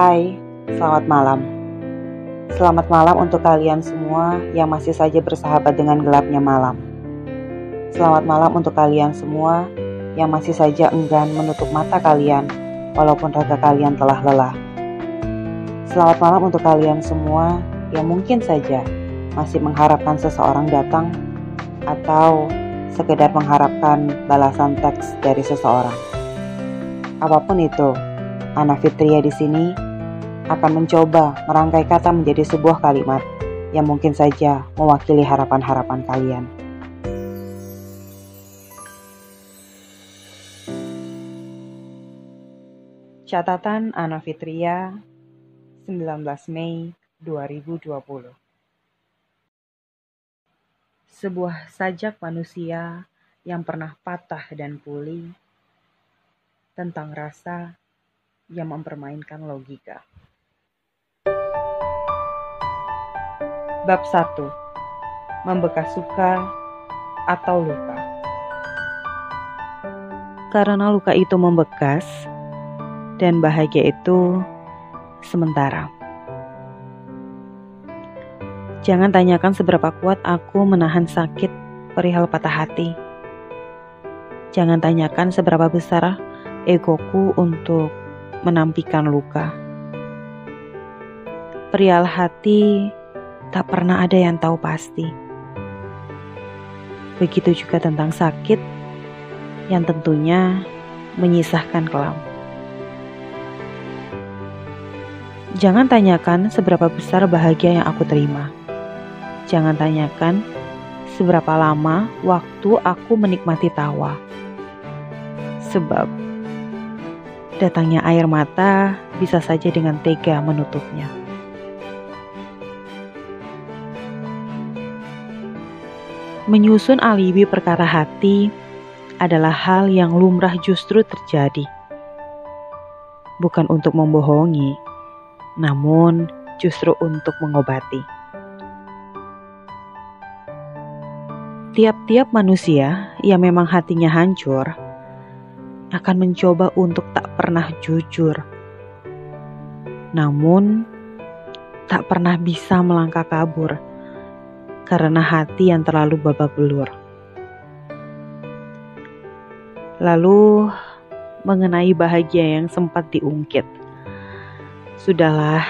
Hai, selamat malam. Selamat malam untuk kalian semua yang masih saja bersahabat dengan gelapnya malam. Selamat malam untuk kalian semua yang masih saja enggan menutup mata kalian walaupun raga kalian telah lelah. Selamat malam untuk kalian semua yang mungkin saja masih mengharapkan seseorang datang atau sekedar mengharapkan balasan teks dari seseorang. Apa pun itu, Ana Fitria di sini akan mencoba merangkai kata menjadi sebuah kalimat yang mungkin saja mewakili harapan-harapan kalian. Catatan Ana Fitria 19 Mei 2020 Sebuah sajak manusia yang pernah patah dan pulih tentang rasa yang mempermainkan logika. Bab 1. Membekas suka atau luka. Karena luka itu membekas dan bahagia itu sementara. Jangan tanyakan seberapa kuat aku menahan sakit perihal patah hati. Jangan tanyakan seberapa besar egoku untuk menampikan luka. Perial hati tak pernah ada yang tahu pasti. Begitu juga tentang sakit yang tentunya menyisahkan kelam. Jangan tanyakan seberapa besar bahagia yang aku terima. Jangan tanyakan seberapa lama waktu aku menikmati tawa. Sebab Datangnya air mata bisa saja dengan tega menutupnya. Menyusun alibi perkara hati adalah hal yang lumrah justru terjadi. Bukan untuk membohongi, namun justru untuk mengobati. Tiap-tiap manusia yang memang hatinya hancur akan mencoba untuk tak pernah jujur, namun tak pernah bisa melangkah kabur karena hati yang terlalu babak belur. Lalu, mengenai bahagia yang sempat diungkit, sudahlah,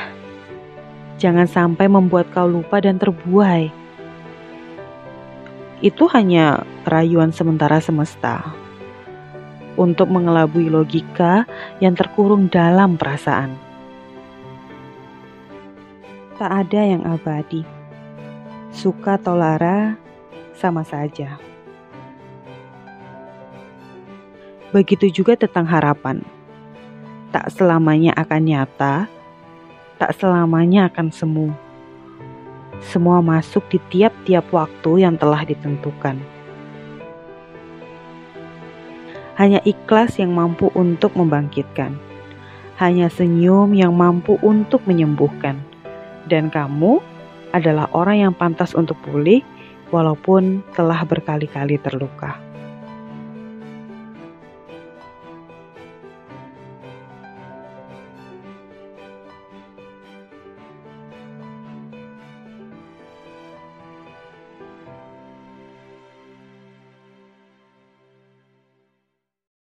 jangan sampai membuat kau lupa dan terbuai. Itu hanya rayuan sementara semesta untuk mengelabui logika yang terkurung dalam perasaan. Tak ada yang abadi. Suka atau lara sama saja. Begitu juga tentang harapan. Tak selamanya akan nyata, tak selamanya akan semu. Semua masuk di tiap-tiap waktu yang telah ditentukan. Hanya ikhlas yang mampu untuk membangkitkan. Hanya senyum yang mampu untuk menyembuhkan. Dan kamu adalah orang yang pantas untuk pulih walaupun telah berkali-kali terluka.